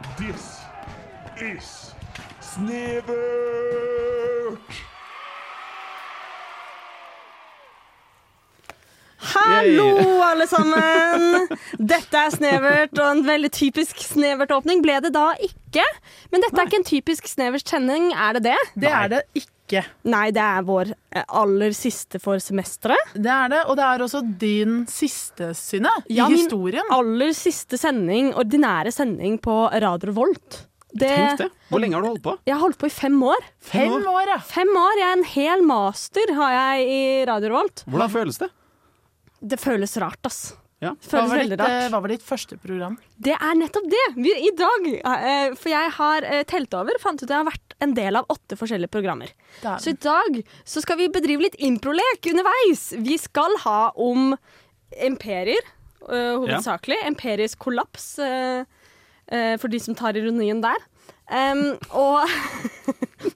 This is Snevert! Hallo, alle sammen! Dette er Snevert, og en veldig typisk Snevert-åpning ble det da ikke. Men dette er ikke en typisk Snevert sending, er det det? Det er det ikke. Nei, det er vår eh, aller siste for semesteret. Det er det, Og det er også din siste, Synne, i Ja, min aller siste sending, ordinære sending på Radio Volt. Det, Tenk det. Hvor lenge har du holdt på? Jeg har holdt på i fem år. Fem år, ja. Fem år, jeg er En hel master har jeg i Radio Revolt. Hvordan føles det? Det føles rart, ass. Ja. Det Hva var, ditt, eh, rart. hva var ditt første program? Det er nettopp det! Vi, I dag, eh, for jeg har eh, telt over, fant ut at jeg har vært en del av åtte forskjellige programmer. Det Så i dag så skal vi bedrive litt improlek underveis. Vi skal ha om imperier, eh, hovedsakelig. Imperisk kollaps, eh, eh, for de som tar ironien der. Um, og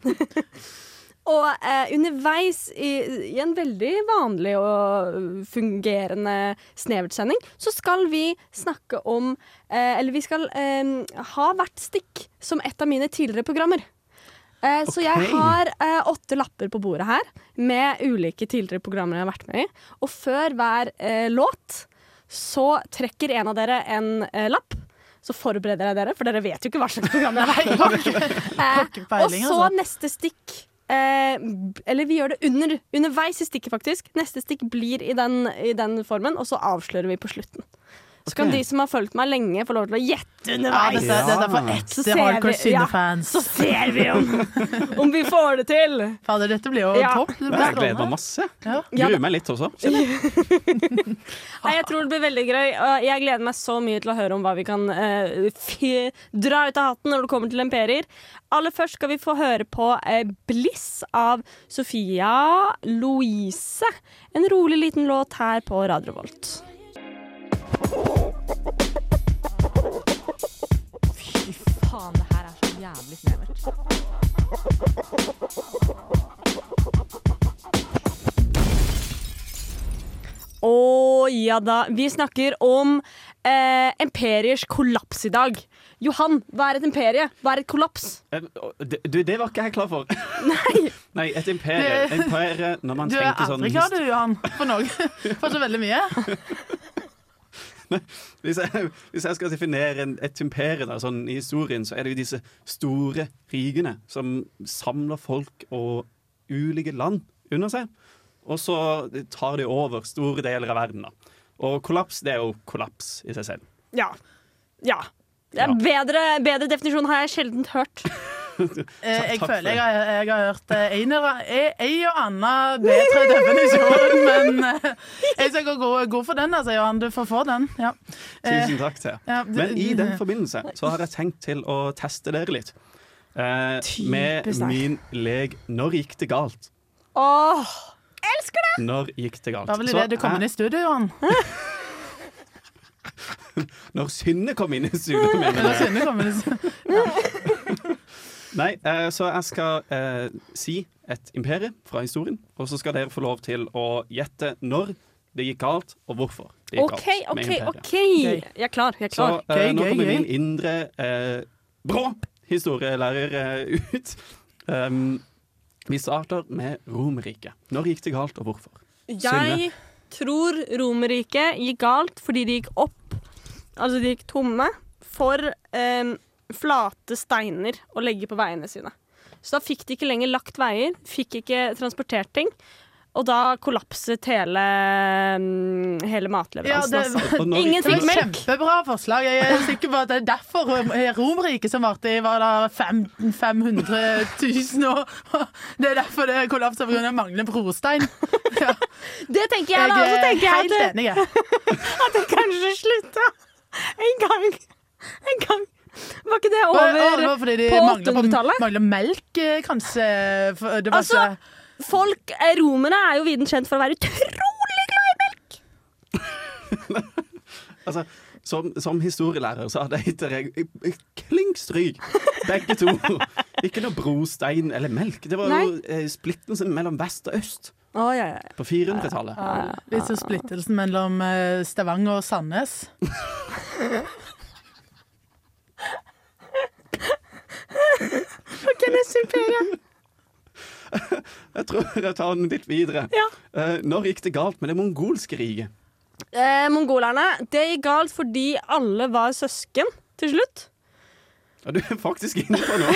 Og eh, underveis i, i en veldig vanlig og fungerende Snevert-sending, så skal vi snakke om eh, Eller vi skal eh, ha hvert stikk som et av mine tidligere programmer. Eh, Så jeg har eh, åtte lapper på bordet her med ulike tidligere programmer jeg har vært med i. Og før hver eh, låt så trekker en av dere en eh, lapp. Så forbereder jeg dere, for dere vet jo ikke hva slags program i. har ikke Og så altså. neste stikk eh, Eller vi gjør det under, underveis i stikket, faktisk. Neste stikk blir i den, i den formen, og så avslører vi på slutten. Så kan de som har fulgt meg lenge, få lov til å gjette ja, underveis. Ja, dette er for Så ekte ser hardcore vi- ja. Synne-fans. Så ser vi om, om vi får det til. Fader, dette blir jo Ja. topp. Blir Jeg gleder meg masse. Gruer meg litt også. Nei, jeg tror det blir veldig gøy. Jeg gleder meg så mye til å høre om hva vi kan eh, dra ut av hatten når det kommer til imperier. Aller først skal vi få høre på eh, 'Bliss' av Sofia Louise. En rolig liten låt her på Radio Volt. Fy faen, det her er så jævlig snevert. Å ja da. Vi snakker om eh, imperiers kollaps i dag. Johan, hva er et imperie? Hva er et kollaps? Eh, Du, det var ikke jeg klar for. Nei! Nei, et imperie. Imperie når man Du er aldri sånn klar, du, Johan, for noe. For så veldig mye. Hvis jeg, hvis jeg skal definere en, et da, sånn, i historien, så er det jo disse store rikene som samler folk og ulike land under seg. Og så tar de over store deler av verden. da. Og kollaps, det er jo kollaps i seg selv. Ja. Ja. Det er bedre, bedre definisjon har jeg sjelden hørt. Eh, Jeg Takk føler jeg har, jeg har hørt en ei og annen bedre definisjon, men eh, jeg skal gå god, for den, altså, Johan. Du får få den. Ja. Eh, Tusen takk til. ja, du- Men i den forbindelse så har jeg tenkt til å teste dere litt. Eh, med min leg 'Når gikk det galt'? Åh, elsker det! Når gikk det galt? Det var vel Så du kom inn i studio, Johan. Når Synne kom inn i studioet jeg. Når Synne kom inn i studio. Nei, eh, så jeg skal eh, si et imperie fra historien, og så skal dere få lov til å gjette når det gikk galt, og hvorfor det gikk OK, galt OK, med imperiet. OK. Gøy. Jeg er klar. Jeg er Så klar. eh, Gøy, nå kommer gøy. min indre eh, brå historielærer eh, ut. Um, vi starter med Romerriket. Når gikk det galt, og hvorfor? Jeg tror Romerriket gikk galt fordi de gikk opp Altså de gikk tomme for em, flate steiner å legge på veiene sine. Så da fikk de ikke lenger lagt veier, fikk ikke transportert ting. Og da kollapset hele, hele hele Ja, matleveransen. det, altså. Ingen fikk var melk. kjempebra forslag. Jeg er sikker på at det er derfor Romerriket som varte i var fem- 500 000 år. Det er derfor det kollapsa pga. manglende brostein. Ja, Det tenker jeg, da. Og så er tenker jeg at enig. at det kanskje slutta en gang. En gang. Var ikke det Og- og det over fordi de på 800-tallet? mangler melk, eh, kanskje. Det var Altså, Folk, eh, Romerne er jo viden kjent for å være utrolig glad i melk. Altså, som, som historielærer så hadde jeg gitt dere klink stryk, begge to. Ikke noe brostein eller melk. Det var jo eh, splittelsen mellom vest og øst Oh, ja, ja. på 400-tallet. litt så splittelsen mellom eh, Stavanger og Sandnes. Yes, imperiet! Jeg tror jeg tar den litt videre. Ja. Eh, når gikk det galt med det mongolske riket? Eh, mongolerne, det gikk galt fordi alle var søsken til slutt. Ja, du er faktisk inne på noe.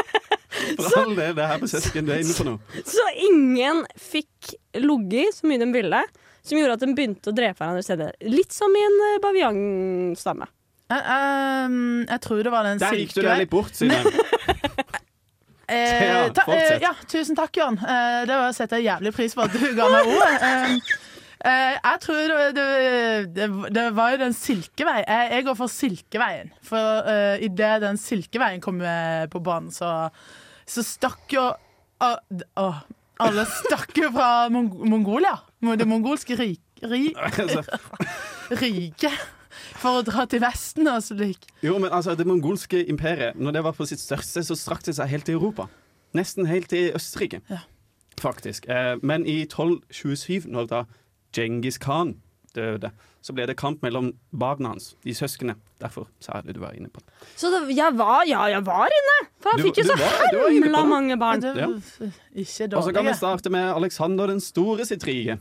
For all del, det her med søsken, du er inne på noe. Så ingen fikk ligget så mye de ville, som gjorde at de begynte å drepe hverandre steder. Litt som i en eh, bavianstamme. Eh, ehm, jeg tror det var den Der gikk du deg litt bort, Synne. Eh, ta, eh, ja, tusen takk, Jørn. Eh, det var- setter jeg jævlig pris på at du ga meg ordet. Eh, eh, jeg tror det, det, det, var jo den Silkevei. Jeg, jeg går for Silkeveien. For uh, idet den Silkeveien kom på banen, så, så stakk jo uh, uh, Alle stakk jo fra Mong Mongolia. Det mongolske rik, ri, Altså, riket. For å dra til Vesten og slik. jo, men altså, det mongolske imperiet, når det var på sitt største, så strakte det seg helt til Europa. Nesten helt til Østerrike, Ja. faktisk. Eh, men i 1227, når da Djengis Khan døde, så ble det kamp mellom barna hans, de søsknene. Derfor sa jeg det du var inne på. Så det, jeg var, ja, jeg var inne! For han Du- fikk jo så hemla mange barn. Ja. ikke Og så kan vi starte med Alexander den store sitt rike.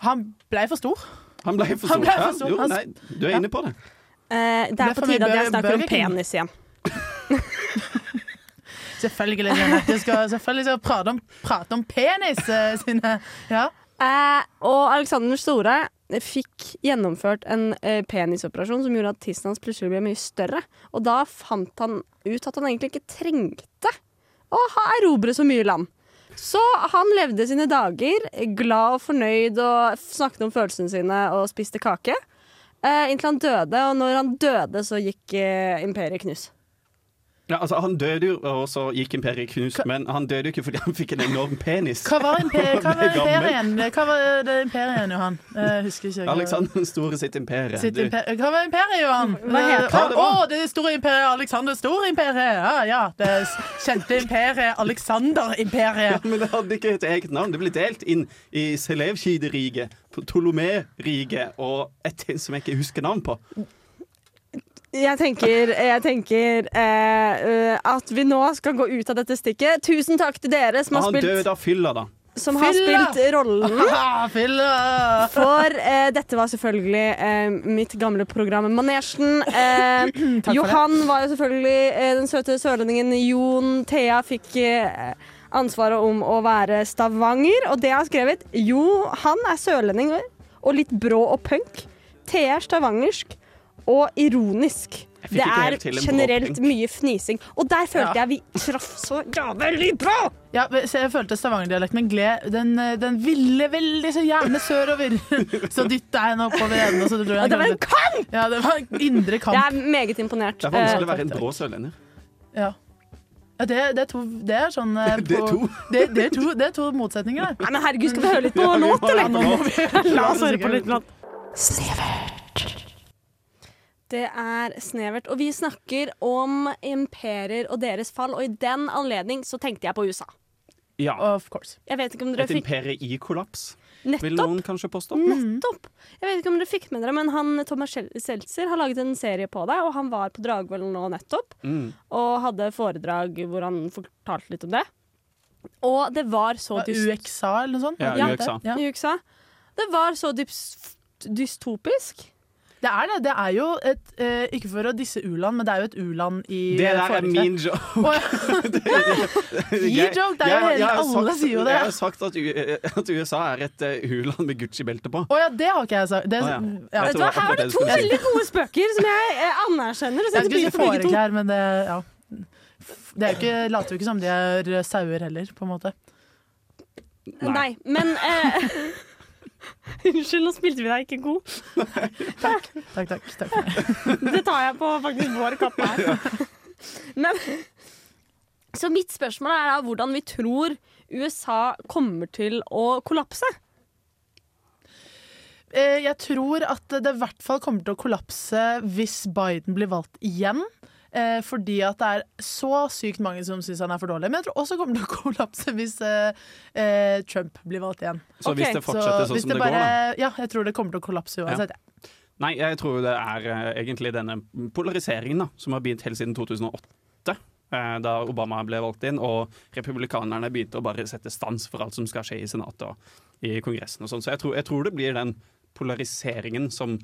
Han ble for stor. Han ble for Han stor. ble for Ja, jo, nei, du er Ja. inne på det. Eh, det er på tide at jeg snakker om penis igjen. Selvfølgelig. Du skal selvfølgelig skal prate om, prate om penis eh, sine. Ja. Eh, og Alexander store fikk gjennomført en eh, penisoperasjon som gjorde at tissen hans plutselig ble mye større. Og da fant han ut at han egentlig ikke trengte å ha erobre så mye land. Så han levde sine dager glad og fornøyd og snakket om følelsene sine og spiste kake. Eh, inntil han døde, og når han døde, så gikk eh, imperiet knus. Ja, altså, han døde jo, og så gikk imperiet knust, men han døde jo ikke fordi han fikk en enorm penis. Hva var, imper hva var imperien? Hva var det imperien, Johan? Jeg husker ikke. Alexander den store sitt imperie. Sitt imper hva var imperiet, Johan? Hva heter Eh, det? Å, det store imperiet Alexander Store-imperiet! Ja, ja. Det kjente imperiet Alexander-imperiet. Men det hadde ikke et eget navn. Det ble delt inn i Selevkide-riket, Ptolomé-riket og et til som jeg ikke husker navn på. Jeg tenker, jeg tenker eh, eh, at vi nå skal gå ut av dette stikket. Tusen takk til dere som har har han spilt, døde av fylla, da. som har Fylla! spilt rollen. Ah, Fylla! For eh, dette var selvfølgelig eh, mitt gamle program Manesjen. Eh. Johan var jo selvfølgelig eh, den søte sørlendingen. Jon Thea fikk eh, ansvaret om å være Stavanger. Og det jeg har skrevet Jo, han er sørlending og litt brå og punk. Thea er stavangersk og ironisk. Det er generelt mye fnising. Og der følte Ja. jeg vi traff så jævlig bra! Ja, så jeg følte Stavanger-dialekten min gled. Den, eh, den ville veldig så gjerne sørover. Så dytta jeg henne oppover enden. Og så dro det var en kamp! Ja, det var en indre Jeg er meget imponert. Det er vanskelig Eh, å være en brå sørlender. Ja. Ja, det, det, er to, det er sånn eh, Det er på- to. Det, det, er to, det er to motsetninger, det. Nei, men herregud, skal vi høre litt på Ja, låt, eller? på. La oss høre på litt låt. Det er snevert. Og vi snakker om imperier og deres fall, og i den anledning så tenkte jeg på USA. Ja. Of course. Jeg vet ikke om dere Et fikk imperie i kollaps, vil noen kanskje påstå. Nettopp! Jeg vet ikke om dere fikk med dere, men han, Thomas Seltzer har laget en serie på det, og han var på Dragvoll nå nettopp Mm. og hadde foredrag hvor han fortalte litt om det. Og det var så dyst... UXA eller noe sånt? Ja, UXA. Ja. UXA. Det var så dystopisk. Det er det. Det er jo et eh, Ikke for å disse u-land, men det er jo et u-land i Det der er min joke. Gi. Min joke, det er jo har Alle sagt- sier jo det. Jeg har sagt at, U- at USA er et uh, u-land med Gucci-belte på. Å ja, det har ikke jeg sagt. Det, Å ja. ja. Vet du hva, Her var det det to veldig gode spøker som jeg eh, anerkjenner. og Jeg setter skulle si pris på begge to. fåreklær, men det ja. Det er jo ikke, later jo ikke som de er sauer heller, på en måte. Nei, men eh, Unnskyld, nå spilte vi deg ikke god. Takk, takk. takk. Det tar jeg på faktisk vår kappe her. Men, så mitt spørsmål er da hvordan vi tror USA kommer til å kollapse. Eh, Jeg tror at det i hvert fall kommer til å kollapse hvis Biden blir valgt igjen. Eh, fordi at det er så sykt mange som syns han er for dårlig. Men jeg tror også kommer til å kollapse hvis eh, eh, Trump blir valgt igjen. Så okay. hvis det fortsetter sånn hvis som det, bare, går, da. Ja, jeg tror det kommer til å kollapse uansett. Ja. Nei, jeg tror det er uh, egentlig denne polariseringen da, som har begynt helt siden 2008. eh, da Obama ble valgt inn, og republikanerne begynte å bare sette stans for alt som skal skje i Senatet og i Kongressen og sånn. Så jeg tror, jeg tror det blir den polariseringen som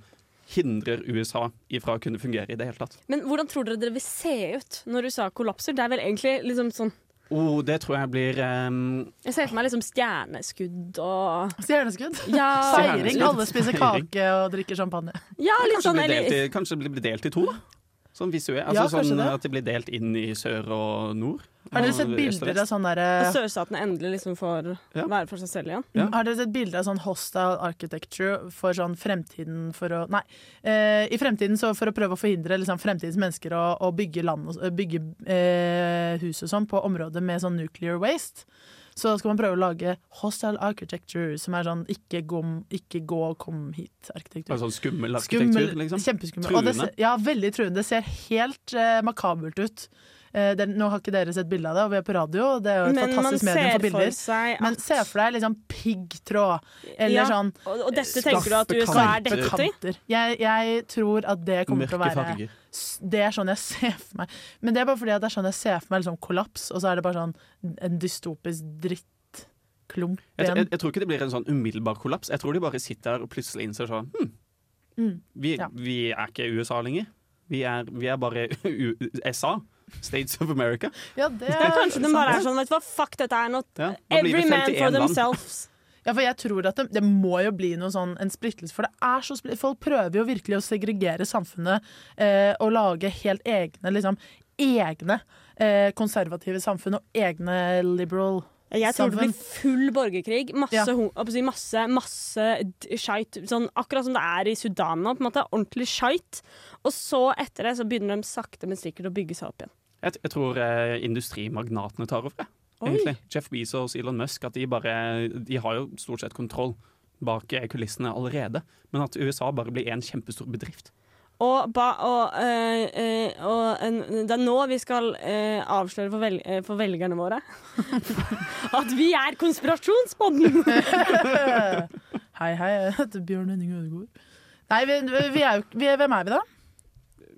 hindrer USA ifra å kunne fungere i det hele tatt. Men hvordan tror dere det vil se ut når USA kollapser? Det er vel egentlig liksom sånn Oh, det tror jeg blir um... Jeg ser for meg liksom stjerneskudd og Stjerneskudd. Ja, Feiring. Alle spiser kake og drikker champagne. ja litt kanskje, sånn det eller, i, kanskje det blir delt i to, da? Sånn visuelt. Altså ja, sånn det. at det blir delt inn i sør og nord. Har dere sett bilder av sånn derre sørstatene endelig liksom får Ja. være for seg selv igjen? Ja. Har dere sett bilder av sånn hostile architecture for sånn fremtiden for å Nei. Eh, I fremtiden så for å prøve å forhindre liksom, fremtidens mennesker å, å bygge, land, eh, bygge eh, hus og sånn på områder med sånn nuclear waste. Så skal man prøve å lage hostile architecture, som er sånn ikke gå, ikke gå kom hit-arkitektur. Sånn skummel arkitektur, Skummel, liksom. kjempeskummel. Og det, ja, veldig truende. Det ser helt eh, makabert ut. Eh, det, nå har ikke dere sett bilde av det, og vi er på radio, og det er jo et Men fantastisk medium for bilder. For Men se for deg liksom piggtråd, eller Ja, sånn og, og dette tenker du at USA er dekket i? Jeg, jeg tror at det kommer til å være farger. Det er sånn jeg ser for meg. Men det er bare fordi at det er sånn jeg ser for meg liksom kollaps, og så er det bare sånn en dystopisk drittklump Jeg, jeg, jeg tror ikke det blir en sånn umiddelbar kollaps. Jeg tror de bare sitter der og plutselig innser sånn hm, Mm. vi, Ja. vi er ikke USA lenger. Vi er, vi er bare USA. States of America. Ja, det er, kanskje de bare er sånn, vet du hva, fuck dette er nå. Ja, nå every man for land. themselves. Ja, for jeg tror at det, det må jo bli noe sånn, en splittelse. For det er så split- folk prøver jo virkelig å segregere samfunnet eh, og lage helt egne liksom, egne eh, konservative samfunn og egne liberal Jeg tror det blir full borgerkrig. Masse, Ja. masse, masse skeit. Sånn, akkurat som det er i Sudan nå. På en måte, ordentlig skeit. Og så etter det så begynner de sakte, men sikkert å bygge seg opp igjen. Jeg, jeg tror eh, industrimagnatene tar over. egentlig. Oi. Jeff Bezos, Elon Musk, at de bare De har jo stort sett kontroll bak eh, kulissene allerede. Men at USA bare blir en kjempestor bedrift. Og, ba, og, øh, øh, og en, det er nå vi skal øh, avsløre for, vel, for velgerne våre at vi er konspirasjonspodden! Hei, hei, jeg heter Bjørn Henning Ødegaard. Nei, vi, vi er jo vi er, Hvem er vi, da?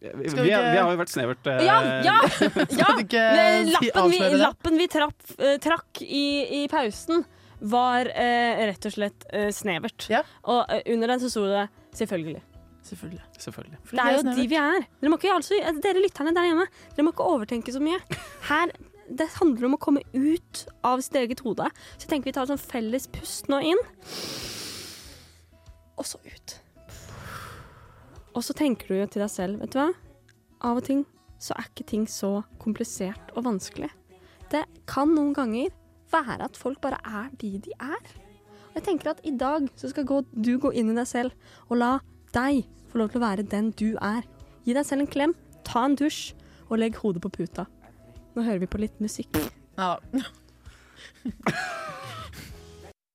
Vi, vi, vi har jo vært snevert eh, Ja, ja! ja. si- Lappen vi, lappen vi trapp, eh, trakk i, i pausen, var eh, rett og slett eh, snevert. Ja. Og eh, under den så sto det 'selvfølgelig'. Selvfølgelig. Selvfølgelig. Det er jo de vi er. Dere, må ikke, altså, eh, dere lytterne der hjemme, dere må ikke overtenke så mye. Her, Det handler om å komme ut av sitt eget hode. Så jeg tenker vi tar et sånn felles pust nå inn. Og så ut. Og så tenker du jo til deg selv, vet du hva? Av og til så er ikke ting så komplisert og vanskelig. Det kan noen ganger være at folk bare er de de er. Og jeg tenker at i dag så skal gå, du gå inn i deg selv og la deg få lov til å være den du er. Gi deg selv en klem, ta en dusj og legg hodet på puta. Nå hører vi på litt musikk. Ja.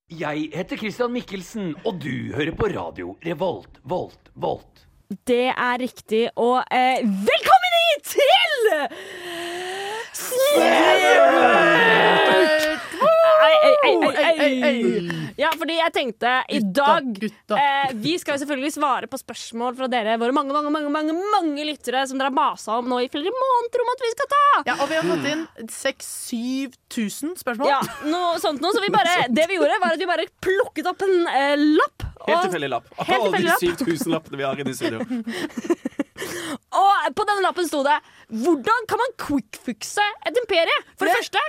Jeg heter Christian Mikkelsen, og du hører på radio Revolt, Volt, Volt. Det er riktig, og eh, velkommen hit til Snevert! Ei, ei, ei, ei, ei. Ja, fordi jeg tenkte i dag gutta. eh, Vi skal jo selvfølgelig svare på spørsmål fra dere, våre mange mange, mange, mange, mange lyttere som dere har masa om nå i flere måneder om at vi skal ta. Ja, og vi har fått inn 6000-7000 spørsmål. Ja, noe sånt noe, så vi bare, Det vi gjorde, var at vi bare plukket opp en eh, lapp. Helt tilfeldig lapp. Av Helt alle de 7000 lappene vi har inne i studio. Og på denne lappen sto det Hvordan kan man quickfixe et imperie? For det Det- første,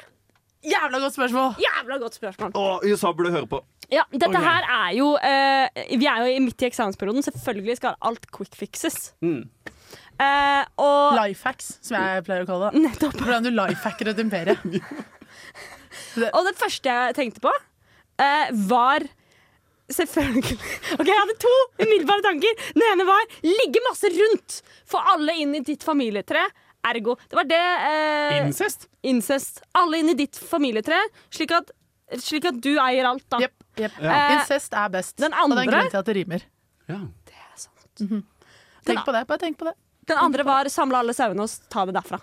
Jævla godt spørsmål! jævla godt spørsmål. Å, USA burde høre på. Ja, dette Ok. her er jo eh, Vi er jo i- midt i eksamensperioden. Selvfølgelig skal alt quickfixes. Mm. Eh, og Life hacks, som jeg pleier å kalle det. nettopp. Hvordan du lifehacker et imperie. Og det første jeg tenkte på, eh, var Selvfølgelig. Ok, Jeg hadde to umiddelbare tanker. Den ene var ligge masse rundt. Få alle inn i ditt familietre. Ergo. Det var det eh, Incest? incest. Alle inn i ditt familietre, slik at, slik at du eier alt, da. Yep, yep. Ja. Incest er best. Den Og det er en andre- grunn til at det rimer. Ja. Tenk på det. Bare tenk på det. Den andre var samle alle sauene og ta det derfra.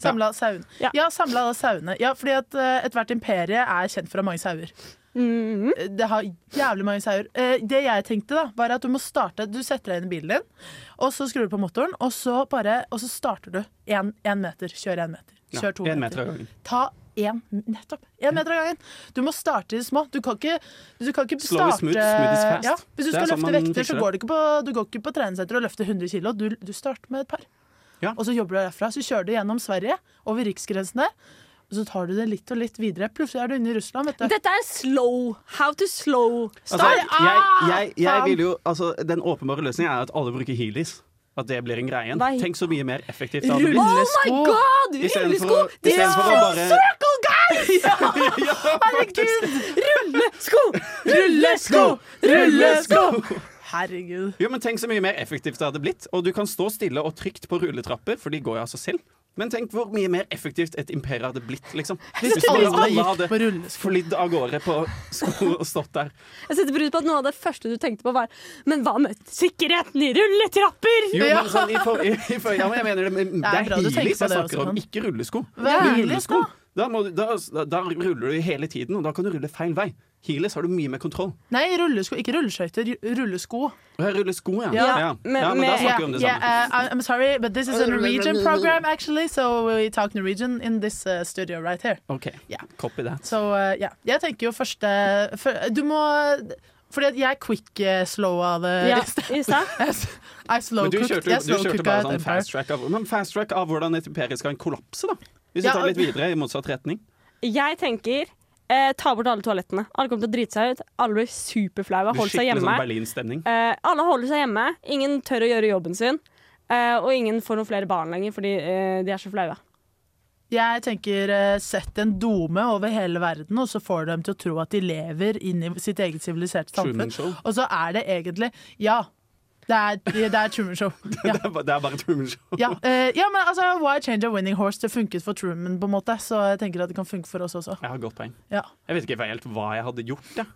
Samla sauene. Ja. Ja, samla alle sauene. Ja, fordi at uh, ethvert imperie er kjent for å ha mange sauer. Mhm. Det har jævlig mange sauer. Eh, det jeg tenkte, da, var at du må starte Du setter deg inn i bilen din, og så skrur du på motoren, og så, bare, og så starter du én meter. Kjør én meter. Kjør to en meter. meter. Ta én Nettopp. Én meter av gangen. Du må starte i det små. Du kan ikke, du kan ikke starte smooth, smooth. Ja, Hvis du skal sånn løfte vekter, så går du ikke på, du går ikke på treningssenter og løfter 100 kilo. Du, du starter med et par. Ja. Og så jobber du derfra. Så kjører du gjennom Sverige, over riksgrensen der. Og så tar du det litt og litt videre. Plutselig er du inne i Russland, vet du. Dette er slow. How to slow. Altså, jeg, Ah, jeg, jeg vil jo, altså, den åpenbare løsningen er at alle bruker heelys. At det blir en greie. Tenk så mye mer effektivt det hadde blitt. Oh my god! Rullesko! Det er bare Circle guys! Herregud! Rullesko! Rullesko! Rullesko! Herregud. Jo, men Tenk så mye mer effektivt det hadde blitt. Og du kan stå stille og trygt på rulletrapper, for de går jo av seg selv. Men tenk hvor mye mer effektivt et imperium hadde blitt, liksom. Hvis alle hadde flydd av gårde på sko og stått der. Jeg setter pris på at noe av det første du tenkte på, var Men hva med sikkerheten i rulletrapper? Jo, men sånn, i for, i for, ja, men jeg mener det, men det er er hyggelig jeg snakker om, ikke rullesko. Hva er rullesko, da? må, du- da, da ruller du hele tiden, og da kan du rulle feil vei. Heelys har du mye mer kontroll. Nei, rullesko. Ikke rulleskøyter. Rullesko. Rullesko, ja. Ja, Ja, ja. men- ja men da snakker vi om det Yeah, samme. uh, I'm sorry, but this is a Norwegian program, actually, so we talk Norwegian in this uh, studio right here. OK, yeah. copy that. Så uh, ja. Jeg tenker jo første for, Du må Fordi jeg quick-slowa det Ja, i stad. I slow Men du kjørte, du kjørte bare sånn fast track av Men fast track av hvordan et imperie skal kollapse, da. Hvis vi Ja, tar litt videre i motsatt retning. Jeg tenker eh, ta bort alle toalettene. Alle kommer til å drite seg ut. Alle blir superflaue. Holder seg hjemme. sånn. Eh, alle holder seg hjemme. Ingen tør å gjøre jobben sin. Eh, og ingen får noen flere barn lenger fordi eh, de er så flaue. Jeg tenker uh, sett en dome over hele verden, og så får du dem til å tro at de lever inn i sitt eget siviliserte samfunn. Og så er det egentlig Ja. Det er, det er Truman Show. Ja. Det er bare- det er bare Truman Show. Ja, Uh, ja, men altså, Why change a winning horse? Det funket for Truman, på en måte, så jeg tenker at det kan funke for oss også. Jeg har godt poeng. Ja. Jeg vet ikke helt hva jeg hadde gjort. Jeg,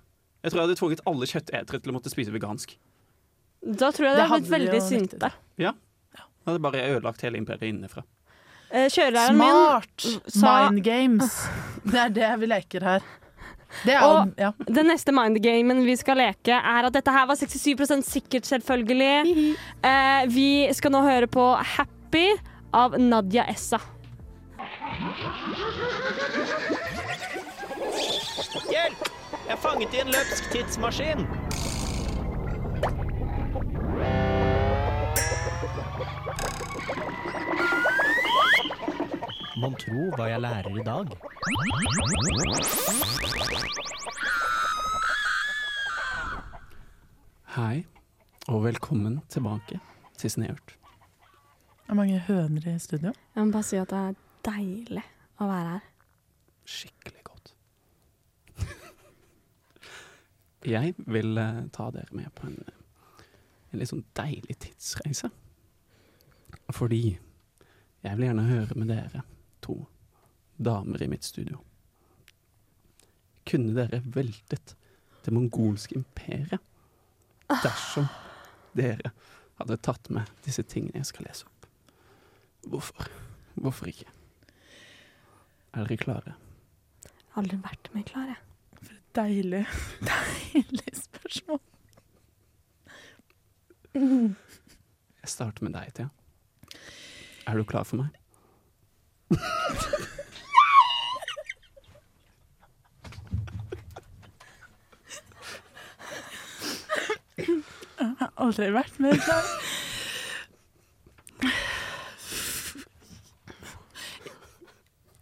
jeg tror jeg hadde tvunget alle kjøttetere til å måtte spise vegansk. Da tror jeg Det det hadde blitt veldig sinte. Ja. Jeg hadde bare ødelagt hele imperiet innenfra. Eh, Smart! min Smart! sa- Mind games. Det er det vi leker her. Det er Og- ja. Den neste mindgamen vi skal leke, er at dette her var 67% sikkert, selvfølgelig. Eh, vi skal nå høre på Happy av Nadia Essa. Hjelp! Jeg er fanget i en løpsk tidsmaskin. Mon tro hva jeg lærer i dag. Hei, og velkommen tilbake til Snehørt. Det er mange høner i studio. Jeg må bare si at det er deilig å være her. Skikkelig godt. Jeg vil eh, ta dere med på en, en litt sånn deilig tidsreise. Fordi jeg vil gjerne høre med dere, to damer i mitt studio. Kunne dere veltet det mongolske imperiet dersom dere hadde tatt med disse tingene jeg skal lese opp? Hvorfor? Hvorfor ikke? Er dere klare? Aldri vært mer klar, jeg. Deilig, deilig spørsmål. Jeg starter med deg, Thea. Er du klar for meg? Jeg har aldri vært mer klar.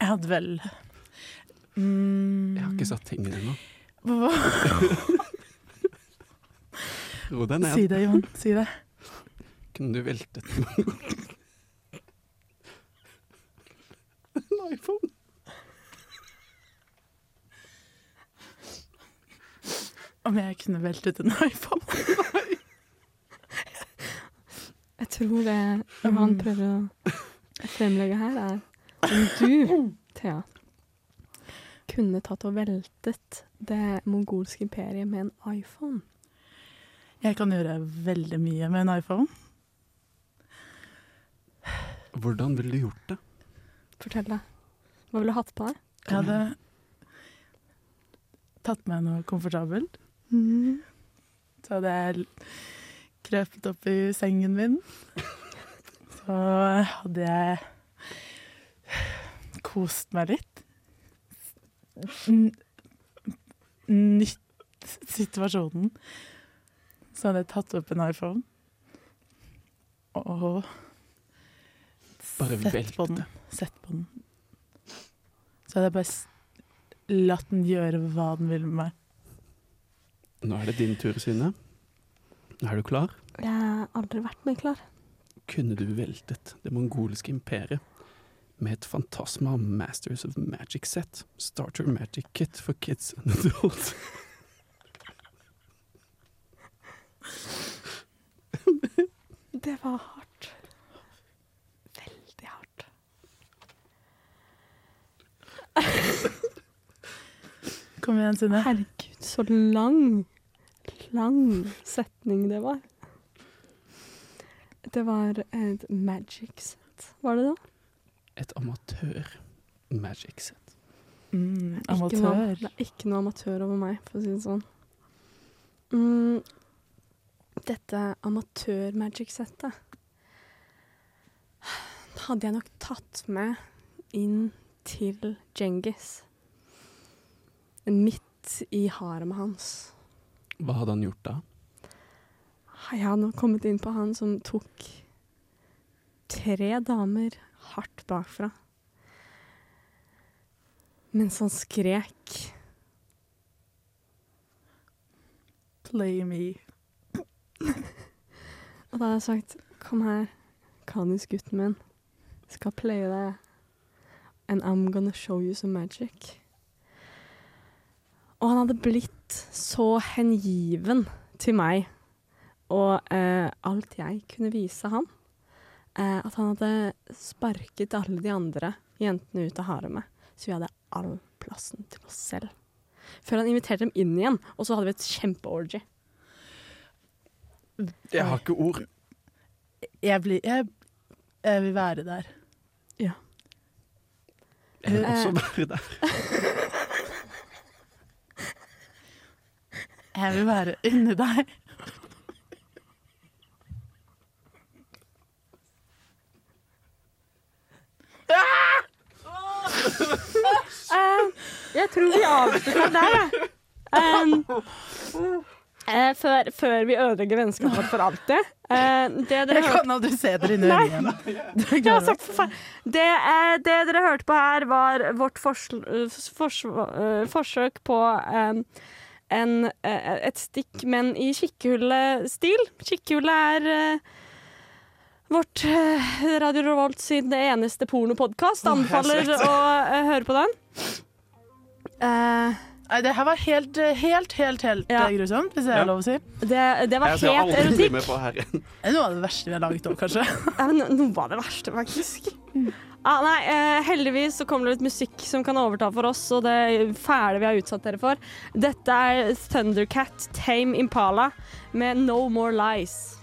Jeg hadde vel mm, Jeg har ikke satt tingene ennå. Ro deg ned. Si det, Jon. Si det. Kunne du veltet en iPhone? Om jeg kunne veltet en iPhone? Nei. Jeg tror det han prøver å fremlegge her, er om du, Thea, kunne tatt og veltet det mongolske imperiet med en iPhone. Jeg kan gjøre veldig mye med en iPhone. Hvordan ville du gjort det? Fortell deg. Hva ville du hatt på deg? Jeg hadde tatt meg noe komfortabelt. Så hadde jeg krøpet opp i sengen min. Så hadde jeg kost meg litt. Nytt situasjonen. Så hadde jeg tatt opp en iPhone og sett på den. Sett på den. Så hadde jeg bare latt den gjøre hva den ville med meg. Nå er det din tur, Synne. Er du klar? Jeg har aldri vært mer klar. Kunne du veltet det mongolske imperiet med et Fantasma Masters of Magic-sett? Starter Magic Kit for kids and adults. Det var hardt. Veldig hardt. Kom igjen, Synne. Herregud, så lang, lang setning det var. Det var et magic set, var det da? Et amatør-magic-sett. Mm, Ikke noe, amatør. det er ikke noe amatør over meg, for å si det sånn. Mm, dette amatør-magic-settet hadde jeg nok tatt med inn til Djengis. Midt i haremet hans. Hva hadde han gjort da? Jeg hadde nok kommet inn på han som tok tre damer hardt bakfra. Mens han skrek. Play me. Og da hadde jeg sagt Kom her, kanisgutten min. Skal playe deg. And I'm gonna show you some magic. Og han hadde blitt så hengiven til meg og eh, alt jeg kunne vise han, eh, at han hadde sparket alle de andre jentene ut av haremet. Så vi hadde all plassen til oss selv. Før han inviterte dem inn igjen, og så hadde vi et kjempeorgy. Jeg har ikke ord. Jeg, blir, jeg, jeg vil være der. Jeg vil også Eh. være der. Jeg vil være inni deg. Eh, jeg tror vi avslutter der, jeg. Um, eh, før, før vi ødelegger vennskapet vårt for alltid. Eh, det dere Jeg kan aldri se dere inn i øynene igjen. Det, eh, det dere hørte på her, var vårt fors fors eh, forsøk på um, en, et stikk, men i kikkehullestil. Kikkehullet er uh, vårt uh, Radio Revolt sin eneste pornopodkast. Anbefaler å uh, høre på den. Eh, Nei, det her var helt, helt, helt, helt Ja. eh, grusomt, hvis det Ja. lov å si. det, det var Jeg helt erotikk. med på her. Det er noe av det verste vi har laget òg, kanskje. Ja, men noe av det verste, faktisk. Ah, nei, eh, heldigvis så kommer det litt musikk som kan overta for oss, og det fæle vi har utsatt dere for. Dette er Thundercat Tame Impala med No More Lies.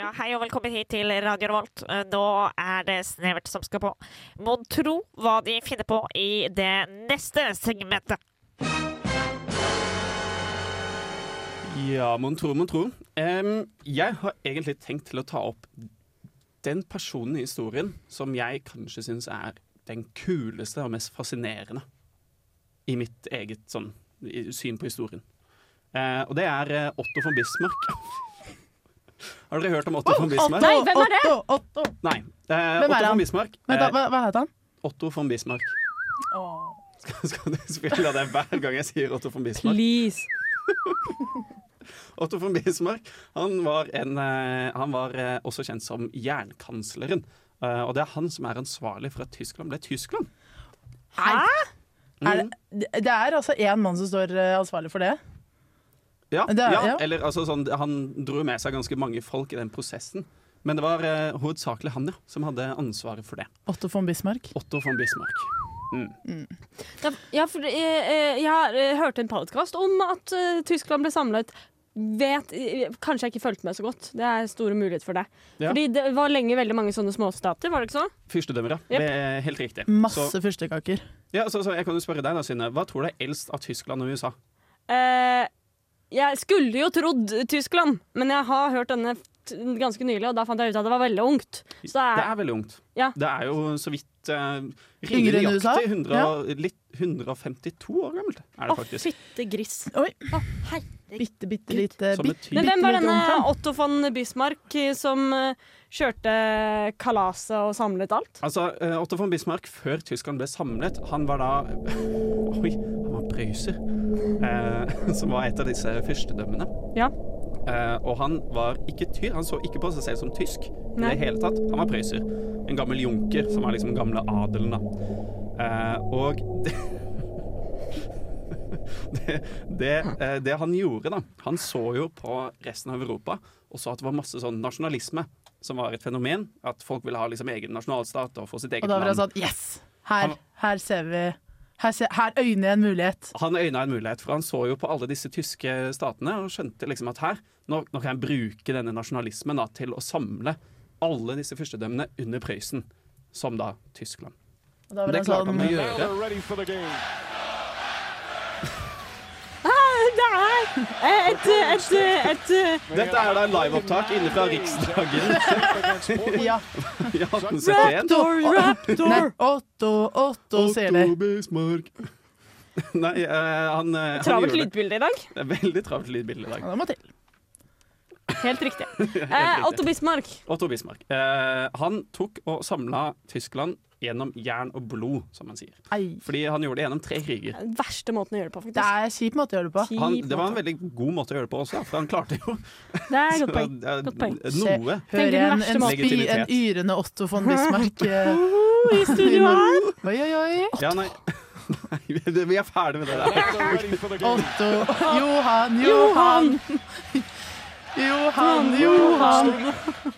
Ja, hei og velkommen hit til Radio Revolt. Nå er det Snevert som skal på. Mon tro hva de finner på i det neste segmentet. Ja, mon tro, mon tro. Um, jeg har egentlig tenkt til å ta opp den personen i historien som jeg kanskje syns er den kuleste og mest fascinerende i mitt eget sånn, syn på historien. Uh, og det er eh, Otto von Bismarck. Har dere hørt om Otto von Bismarck? Nei, hvem er det? Otto, Otto. Nei. Eh, Otto han? von Bismarck. Da, Eh, hva, hva heter han? Otto von Bismarck. Skal, skal du spille det hver gang jeg sier Otto von Bismarck? Please. Otto von Bismarck han var, en, eh, han var eh, også kjent som jernkansleren. Eh, og det er han som er ansvarlig for at Tyskland ble Tyskland. Hæ? Mm. Er det, det er altså én mann som står ansvarlig for det? Ja, Det er- ja, ja. eller altså sånn, Han dro med seg ganske mange folk i den prosessen. Men det var eh, hovedsakelig han ja, som hadde ansvaret for det. Otto von Bismarck. Otto von Bismarck. Ja, ja, for eh, eh, jeg har eh, hørt en podkast om at uh, Tyskland ble samlet vet Kanskje jeg ikke fulgte med så godt. Det er store muligheter for det. Ja. Fordi det var lenge veldig mange sånne småstater, var det ikke så? Fyrstedømmer, ja. Jep. Det er helt riktig. Masse Så, fyrstekaker. ja, så, så jeg kan jo spørre deg da, Synne. Hva tror du er eldst av Tyskland og USA? Eh, jeg skulle jo trodd Tyskland, men jeg har hørt denne ganske nylig, og da fant jeg ut at det var veldig ungt. Så det Det er, er veldig ungt. Ja. Det er jo så vidt uh, Yngre enn USA? 100, ja. litt 152 år gammelt er det Å, faktisk. fytte gris. Oi. Å, herregud. Bitte, bitte lite. Men hvem var denne. Otto von Bismarck eh, som eh, kjørte kalaset og samlet alt? Altså, eh, Otto von Bismarck, før tyskerne ble samlet, han var da Oi, han var prøyser. Eh, som var et av disse fyrstedømmene. Ja. Eh, og han var ikke tyr. Han så ikke på seg selv som tysk i det hele tatt. Han var prøyser. En gammel junker, som var liksom gamle adelen, da. Eh, og det det, det, eh, det han gjorde, da Han så jo på resten av Europa og så at det var masse sånn nasjonalisme som var et fenomen. At folk ville ha liksom egen nasjonalstat og få sitt eget land. Og da var det sånn Yes! Her, her ser vi Her, ser, her øyner jeg en mulighet. Han øyna en mulighet, for han så jo på alle disse tyske statene og skjønte liksom at her, nå, nå kan jeg bruke denne nasjonalismen da, til å samle alle disse fyrstedømmene under Prøysen, som da Tyskland. Og da var Det det klarte han å sånn Now gjøre. Et, et, et, et Dette er da en liveopptak inne fra Riksdagen. Ja. I 1871. Raptor, Raptor! Nei, Otto, Otto, ser det. Otto Bismarck. Nei, uh, han, han Travelt lydbilde i dag. Det er veldig travelt lydbilde i dag. Ja, det må til. Helt riktig. Helt Eh. Otto Bismarck. Otto Bismarck. Eh, han tok og samla Tyskland gjennom jern og blod, som han sier. Ei. Fordi han gjorde det gjennom tre kriger. Den verste måten å gjøre det på, Det er en kjip måte å gjøre det på. Han, det var en veldig god måte å gjøre det på også, for han klarte jo Det er godt poeng. Godt poeng. Noe. Hører en, en, en, en yrende Otto von Bismarck eh, I studio her. Oi, oi, oi. Ja, nei. nei. Vi er ferdig med det der. Otto Johan, Johan. Johan, Johan.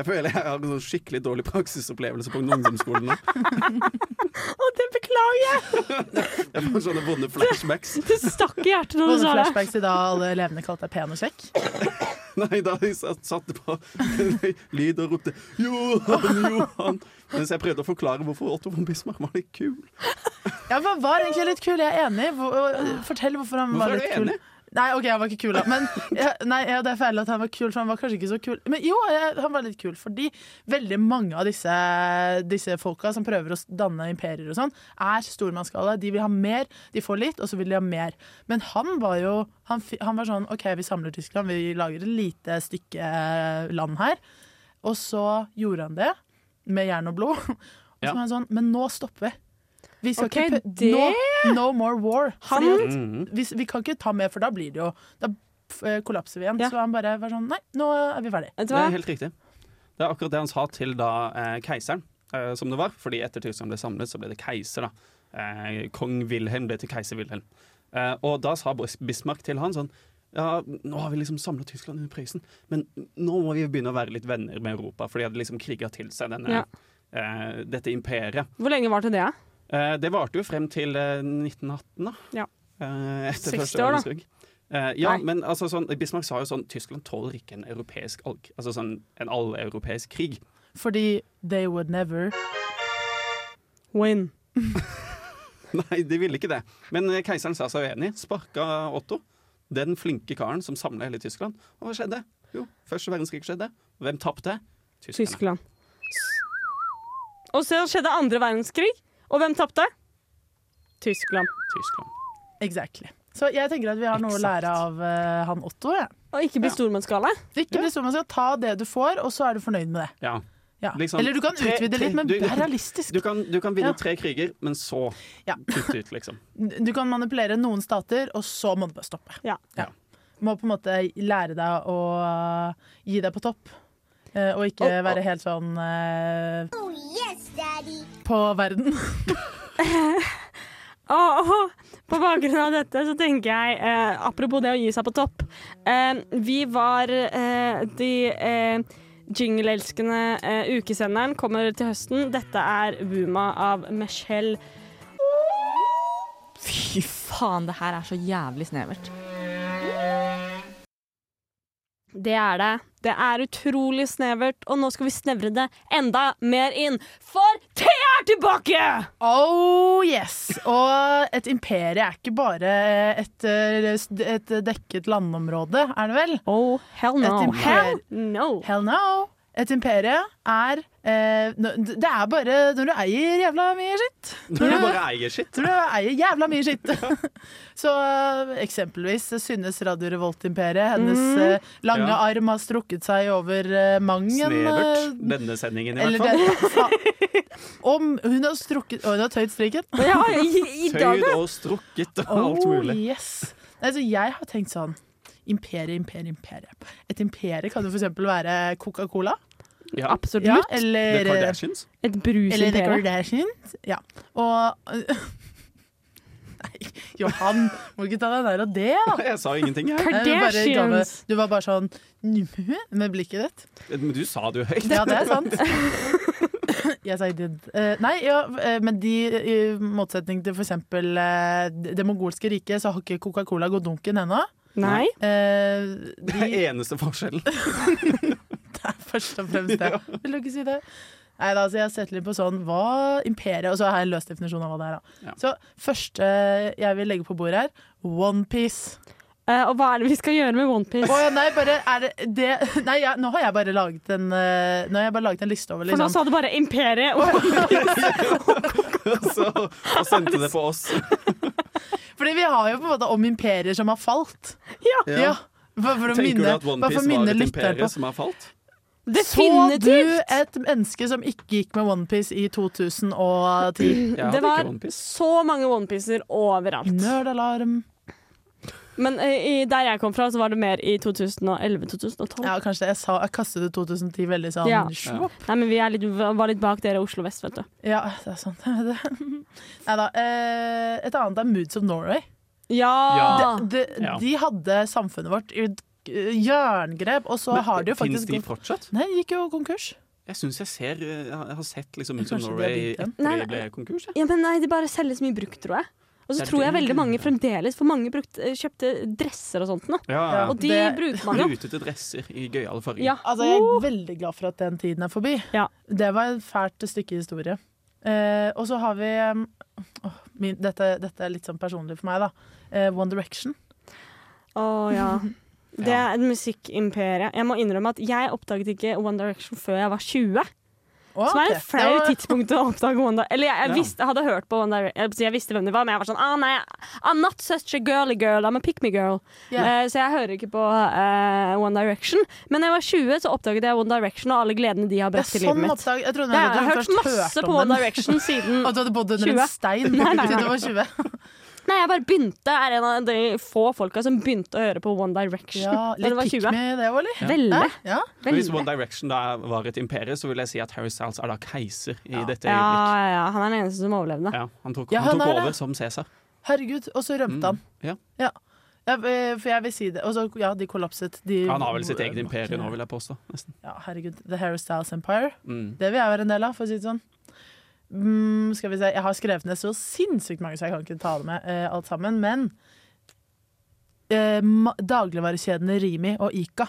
Jeg føler jeg har en sånn skikkelig dårlig praksisopplevelse på ungdomsskolen nå. Å, det beklager jeg! Jeg får sånne vonde flashbacks. Det stakk i hjertet når du sa det. flashbacks i dag alle elevene kalte deg pen og kjekk. Nei, da jeg satt, satte på lyd og ropte 'Johan, Johan'. Mens jeg prøvde å forklare hvorfor Otto von Bismarck var litt kul. Ja, men var egentlig litt kul, jeg er enig. Fortell hvorfor han Hvorfor var er litt du kul. enig? Nei, OK, han var ikke kul, da. Men ja, nei, ja, det er feil at han var kul, for han var kanskje ikke så kul. Men jo, han var litt kul, fordi veldig mange av disse, disse folka som prøver å danne imperier og sånn, er stormannsgale. De vil ha mer, de får litt, og så vil de ha mer. Men han var jo Han, han var sånn OK, vi samler Tyskland, vi lager et lite stykke land her. Og så gjorde han det, med jern og blod. Og så var han sånn Men nå stopper vi. Vi skal okay, ikke det- nå, No more war. Han- at Mhm. vi, vi kan ikke ta mer, for da blir det jo Da eh, kollapser vi igjen. Ja. Så han bare var sånn Nei, nå er vi ferdig. Det er helt riktig. Det er akkurat det han sa til da eh, keiseren, eh, som det var. Fordi etter Tyskland ble samlet, så ble det keiser, da. Eh, Kong Wilhelm ble til keiser Wilhelm. Eh, og da sa Bismarck til han sånn ja, nå har vi liksom samla Tyskland under Prøysen, men nå må vi begynne å være litt venner med Europa. For de hadde liksom kriga til seg denne, Ja. eh, dette imperiet. Hvor lenge varte det? ja? Eh, det varte jo frem til eh, 1918, da. Ja. Eh, etter 60 første verdenskrig. Eh, ja, Nei. men altså, sånn, Bismarck sa jo sånn Tyskland tåler ikke en europeisk alg, altså sånn, en alleuropeisk krig. Fordi they would never Win. Nei, de ville ikke det. Men eh, keiseren sa seg uenig. Sparka Otto, den flinke karen som samla hele Tyskland. Og hva skjedde? Jo, første verdenskrig skjedde. Hvem tapte? Tyskland. Og så skjedde andre verdenskrig. Og hvem tapte? Tyskland. Tyskland. Exactly. Så jeg tenker at vi har noe å lære av uh, han Otto. Ja. Og ikke bli Ja. stormannsgale. Ikke bli stormannsgale. ta det du får, og så er du fornøyd med det. Ja. Ja. Liksom, Eller du kan tre- utvide tre- litt, men du- vær realistisk. Du kan, du kan vinne Ja. tre kriger, men så Ja. kutte ut, liksom. Du kan manipulere noen stater, og så må du bare stoppe. Ja. Må på en måte lære deg å gi deg på topp. Eh, Og ikke oh, være helt sånn eh, på verden. Åh, på bakgrunn av dette så tenker jeg, eh, apropos det å gi seg på topp eh, Vi var eh, de eh, jingle-elskende eh, ukesenderen kommer til høsten. Dette er Wuma av Michelle. Fy faen, det her er så jævlig snevert. Det er det. Det er utrolig snevert, og nå skal vi snevre det enda mer inn. For Thea er tilbake! Oh yes! Og et imperie er ikke bare et, eh, et dekket landområde, er det vel? Oh, hell no. Hell no. Hell no! Et imperie er eh, Det er bare når du eier jævla mye skitt. Når du bare eier skitt. Når du eier jævla mye skitt. Så eh, eksempelvis synes Radio Revolt-imperiet. Hennes mm. lange Ja. arm har strukket seg over eh, mang Snevert. eh, Denne sendingen, i hvert fall. Om hun har strukket Og hun har tøyd strikken. Ja, i, i dag Tøyd og strukket og alt Oh, mulig. yes. Altså, jeg har tenkt sånn Imperie, imperie, imperie. Et imperie kan jo eksempel være Coca-Cola. Ja. Absolutt. Ja, The Kardashians. Et eller The brusimperie. Kardashians. Ja. Og Nei, Johan, må ikke ta deg nær av det, da. Jeg sa ingenting, jeg. Kardashians. Du var bare sånn med blikket ditt. Men du sa det jo høyt. Ja, det er sant. Jeg sa did. Eh, nei, ja, eh, men de, i motsetning til eksempel eh, det mongolske riket, så har ikke Coca-Cola gått dunken ennå. Nei. Eh, Det er eneste forskjellen. det er først og fremst det. Vil du ikke si det? Nei, da, så jeg har sett litt på sånn hva imperiet Og så har jeg en løs definisjon av hva det er. Da. Ja. Så første jeg vil legge på bordet her, Onepiece. Uh, og hva er det vi skal gjøre med OnePiece? Oh, ja, nei, bare er det det Nei, ja, nå har jeg bare laget en uh, Nå har jeg bare laget en liste over For nå liksom sa du bare Imperiet. Og Så, og sendte det på oss. Fordi vi har jo på en måte om imperier som har falt. Ja. For, for å Tenker minne, du at bare OnePiece var et imperie som har falt? Så du et menneske som ikke gikk med OnePiece i 2010? Ja, Det var så mange OnePiecer overalt. Nerdalarm. Men eh, i, der jeg kom fra, så var det mer i 2011-2012. Ja, kanskje det. Jeg, sa, jeg kastet ut 2010 veldig sånn Ja. Nei, men vi er litt, var litt bak dere Oslo vest, vet du. Ja, det er sant. Nei da. Eh, et annet er Moods of Norway. Ja! De, de, Ja. de hadde samfunnet vårt i eh, jerngrep, og så har de jo Fins faktisk de fortsatt? Nei, de gikk jo konkurs. Jeg syns jeg ser Jeg har sett liksom Moods har Norway etter de ble konkurs. Ja. Ja, men nei, de bare selger så mye brukt, tror jeg. Og så tror jeg veldig mange fremdeles, for mange brukt, eh, kjøpte dresser og sånt nå. Ja, ja. Og de det- bruker man jo. Rutete dresser i gøyale farger. Ja. Altså, jeg er veldig glad for at den tiden er forbi. Ja. Det var et fælt stykke historie. Eh, og så har vi oh, min, dette, dette er litt sånn personlig for meg, da. Eh, One Direction. Å ja. Det er et musikkimperie. Jeg må innrømme at jeg oppdaget ikke One Direction før jeg var 20. Å, Som er et flaut var- tidspunkt å oppdage Wanda. Eller jeg, jeg, Ja. visste, jeg hadde hørt på Direction. Jeg, jeg visste hvem det var, men jeg var sånn ah, nei, I'm not such a girly girl, I'm a pick me girl. Yeah. Uh, så jeg hører ikke på uh, One Direction. Men da jeg var 20, så oppdaget jeg One Direction og alle gledene de har Det ja, sånn i livet mitt. oppdag. Jeg trodde Det, jeg har hørt masse hørt på One. Direction siden Og du hadde bodd under 20. en stein Nei, nei, nei. du var 20. Nei, jeg bare begynte. Er en av de få folka som begynte å høre på One Direction Ja, litt var pikk 20. med det òg, eller? Veldig. Ja. Veldig. Hvis One. Direction da var et imperie, så vil jeg si at Harry Styles er da keiser i dette Ja, øyeblikk. ja, ja, han er den eneste som overlevde. Ja, han tok, Ja, han han tok over det. som Cæsar. Herregud, og så rømte Mm. han. Ja. Ja, eh, for jeg vil si det. Og så, ja, de kollapset. De, Han har vel sitt eget imperie nå, vil jeg påstå. Nesten. Ja, herregud. The Harry Styles Empire. Mm. Det vil jeg være en del av, for å si det sånn. Mm, skal vi se, Jeg har skrevet ned så sinnssykt mange, så jeg kan ikke ta det med eh, alt sammen. Men eh, dagligvarekjedene Rimi og Ica.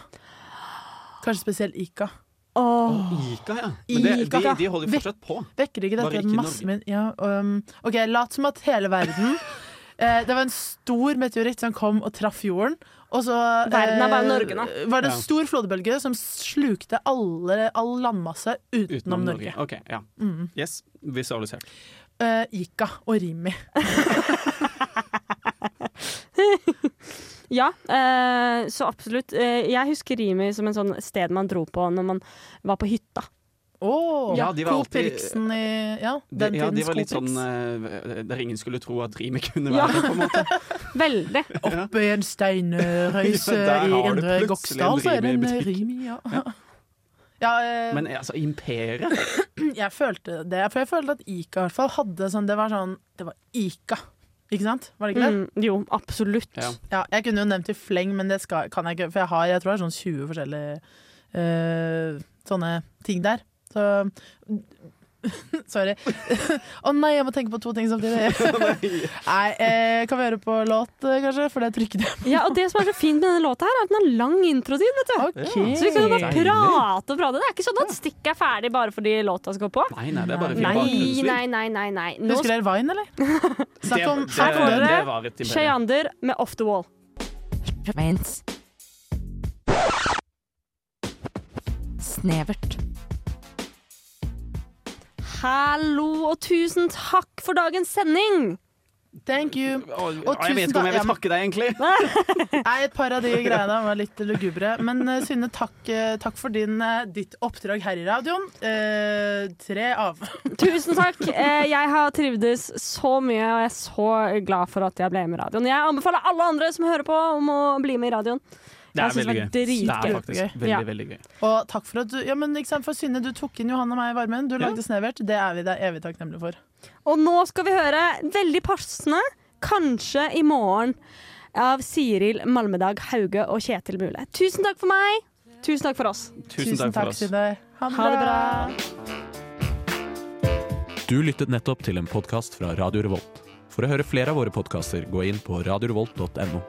Kanskje spesielt Ica. Oh. Ica, ja. Men det, Ica. de, de holder jo fortsatt på. Vekker ikke dette ikke masse min ja, um, OK, lat som at hele verden eh, Det var en stor meteoritt som kom og traff jorden. Og så eh, Verden er bare Norge nå. var det en Ja. stor flodbølge som slukte alle, all landmasse utenom, Utenom Norge. Norge. OK, ja. Mm. Yes, visualisert. Uh, Ica og Rimi. Ja, uh, så absolutt. Uh, jeg husker Rimi som en sånn sted man dro på når man var på hytta. Oh, Ja, de var alltid- Eriksen i ja, De, den ja, de var litt sånn eh, Der ingen skulle tro at Rime kunne Ja. være på en måte. Veldig. Oppe i en steinrøyse Ja, i Indre en så er det en Rimi-butikk. Rimi, ja. ja eh, Men altså, imperiet jeg følte det, for jeg følte at Ica i hvert fall hadde sånn Det var sånn Det var Ica, ikke sant? Var det ikke det? Mm, jo, absolutt. Ja. Ja, jeg kunne jo nevnt i fleng, men det skal, kan jeg ikke, for jeg har jeg tror det er sånn 20 forskjellige uh, sånne ting der. Så Sorry. Å nei, jeg må tenke på to ting samtidig. Nei, eh, Kan vi høre på låt, eh, kanskje? For det trykket jeg. Ja, og det som er så fint med denne låta, her er at den har lang introtid. vet du. okay. Så vi kan bare prate og prate. Det er ikke sånn at stikket er ferdig bare fordi låta skal på. Nei, nei, det er bare fin Nei, nei, nei. nei, nei. Nå Husker dere Vine, eller? Snakk om Her får dere. Cheyander med Off The Wall. Vents. Hallo og tusen takk for dagens sending! Thank you. Og, Og jeg vet ikke om jeg vil takke deg, egentlig. Nei, Et par av de greiene var litt lugubre. Men eh, Synne, takk, eh, takk for din, eh, ditt oppdrag her i radioen. Eh, tre av. Tusen takk. Jeg har trivdes så mye, og jeg er så glad for at jeg ble med i radioen. Jeg anbefaler alle andre som hører på, om å bli med i radioen. Det er veldig gøy. Det er faktisk veldig, Ja. veldig gøy. Og takk for at du Ja, men ikke sant, for Synne, du tok inn Johan og meg i varmen. Du lagde snevert. Det er vi deg evig takknemlige for. Og nå skal vi høre, veldig passende, kanskje i morgen, av Siril Malmedag Hauge og Kjetil Mule. Tusen takk for meg. Tusen takk for oss. Tusen takk for oss. Synne. Ha det Ha det bra. bra. Du lyttet nettopp til en podkast fra Radio Revolt. For å høre flere av våre podkaster, gå inn på radiorevolt.no.